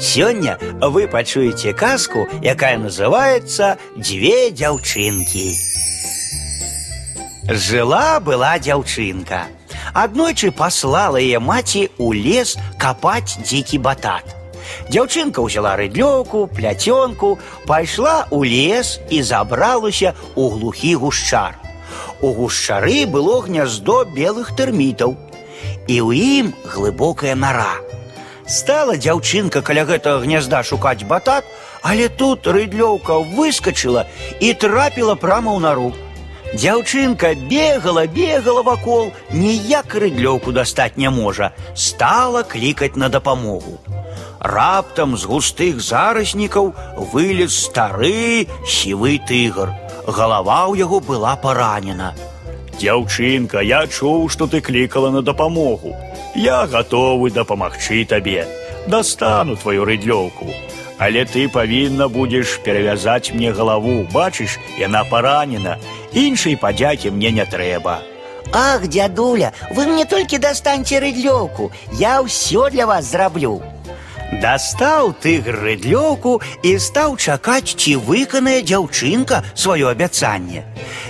Сёння вы пачуеце казку, якая называется «Две дзяўчынкі. Жила была дзяўчынка. Аднойчы паслала яе маці ў лес капаць дзікі батат. Дзяўчынка ўзяла рыдлёўку, пляцёнку, пайшла ў лес і забралася ў глухі гушчар. У гушчары было гняздо белых тэрмітаў, і ў ім глыбокая нара. Стала дзяўчынка каля гэтага гнязда шукаць батат, але тут рыдлёўка выскочыла і трапіла прама ў нару. Дзяўчынка бегала, бегала вакол, ніяк рыдлёўку дастаць не можа, стала клікаць на дапамогу. Раптам з густых зараснікаў вылез стары сівы тыгр. Галава ў яго была паранена. Дзяўчынка, я чуў, што ты клікала на дапамогу. Я гатовы дапамагчы табе. Достану твою рыдлёўку. Але ты павінна будзеш перавязаць мне галаву, бачыш, яна паранена, іншай падзякі мне не трэба. Ах, дядуля, вы мне толькі дастаньце рыдлёўку, я ўсё для вас зраблю. Дастаў тыгр рыдлёўку і стаў чакаць, ці выканае дзяўчынка сваё абяцанне.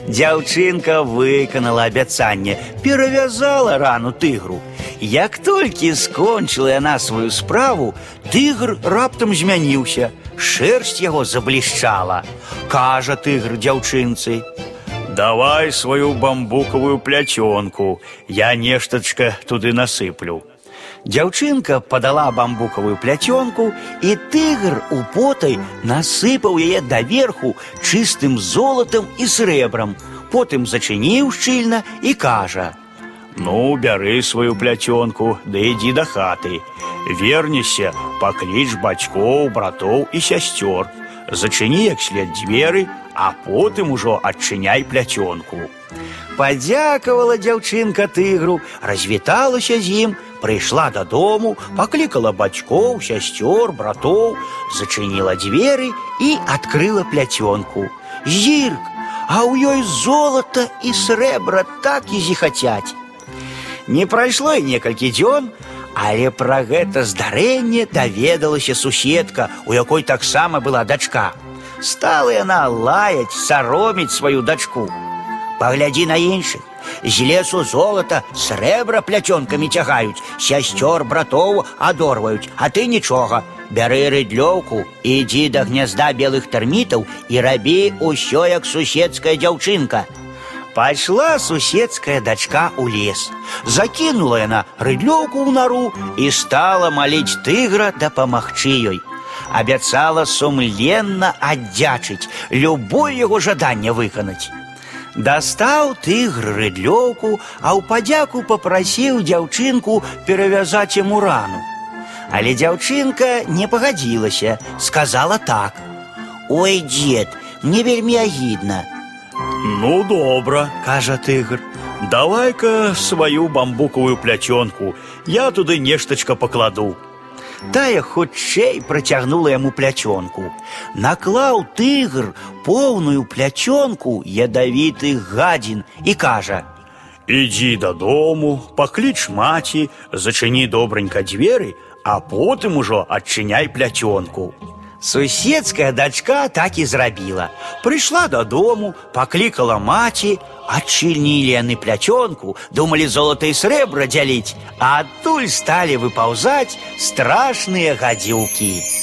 Дзяўчынка выканала абяцанне, перавязала рану тыгру. Як толькі скончыла яна сваю справу, тыгр раптам змяніўся, шэрсць яго заблішчала. Кажа тыгр дзяўчынцы: Давай сваю бамбукавую пляцёнку, я нештачка туды насыплю. Дзяўчынка падала бамбукавую пляцёнку, і тыгр у потай насыпаў яе даверху чыстым золатам і срэбрам, потым зачыніў шчыльна і кажа: « Ну, бяры сваю пляцёнку, да ідзі да хаты. Вернешся, пакліч бацькоў, братоў і сясцёр. Зачыні як след дзверы, а потым ужо адчыняй пляцёнку. Падзякавала дзяўчынка тыгру, развіталася з ім, прыйшла дадому, паклікала бацькоў, сясцёр, братоў, зачыніла дзверы і адкрыла пляцёнку. Зірк, а ў ёй золата і срэбра так і зіхацяць. Не прайшло і некалькі дзён, але пра гэта здарэнне даведалася суседка, у якой таксама была дачка. Стала яна лаяць, сароміць сваю дачку. Паглядзі на іншых. З лесу золата срэбра пляцёнкамі цягаюць, сясцёр братоў адорваюць, а ты нічога. Бяры рыдлёўку, ідзі да гнязда белых тэрмітаў і рабі ўсё як суседская дзяўчынка. Пайшла суседская дачка ў лес. Закінула яна рыдлёўку ў нару і стала маліць тыгра дапамагчы ёй. Абяцала сумленна аддзячыць, любое яго жаданне выканаць. Дастаў тыгр рыдлёўку, а ў падзяку попрасіў дзяўчынку перавязаць яму рану. Але дзяўчынка не пагадзілася, сказала так: « Ой, дзед, мне вельмі агідна. Ну, добра, кажа тыгр. Давай-ка сваю бамбукавую пляцёнку, я туды нештачка пакладу. Тая хутчэй працягнула яму пляцёнку. Наклаў тыгр поўную пляцёнку ядавітых гадзін і кажа: « Ідзі дадому, пакліч маці, зачыні добранька дзверы, а потым ужо адчыняй пляцёнку. Суседская дачка так і зрабіла. Прыйшла дадому, паклікала маці, адчынілі яны пляцёнку, думалі золата і срэбра дзяліць, а адтуль сталі выпаўзаць страшныя гадзюкі.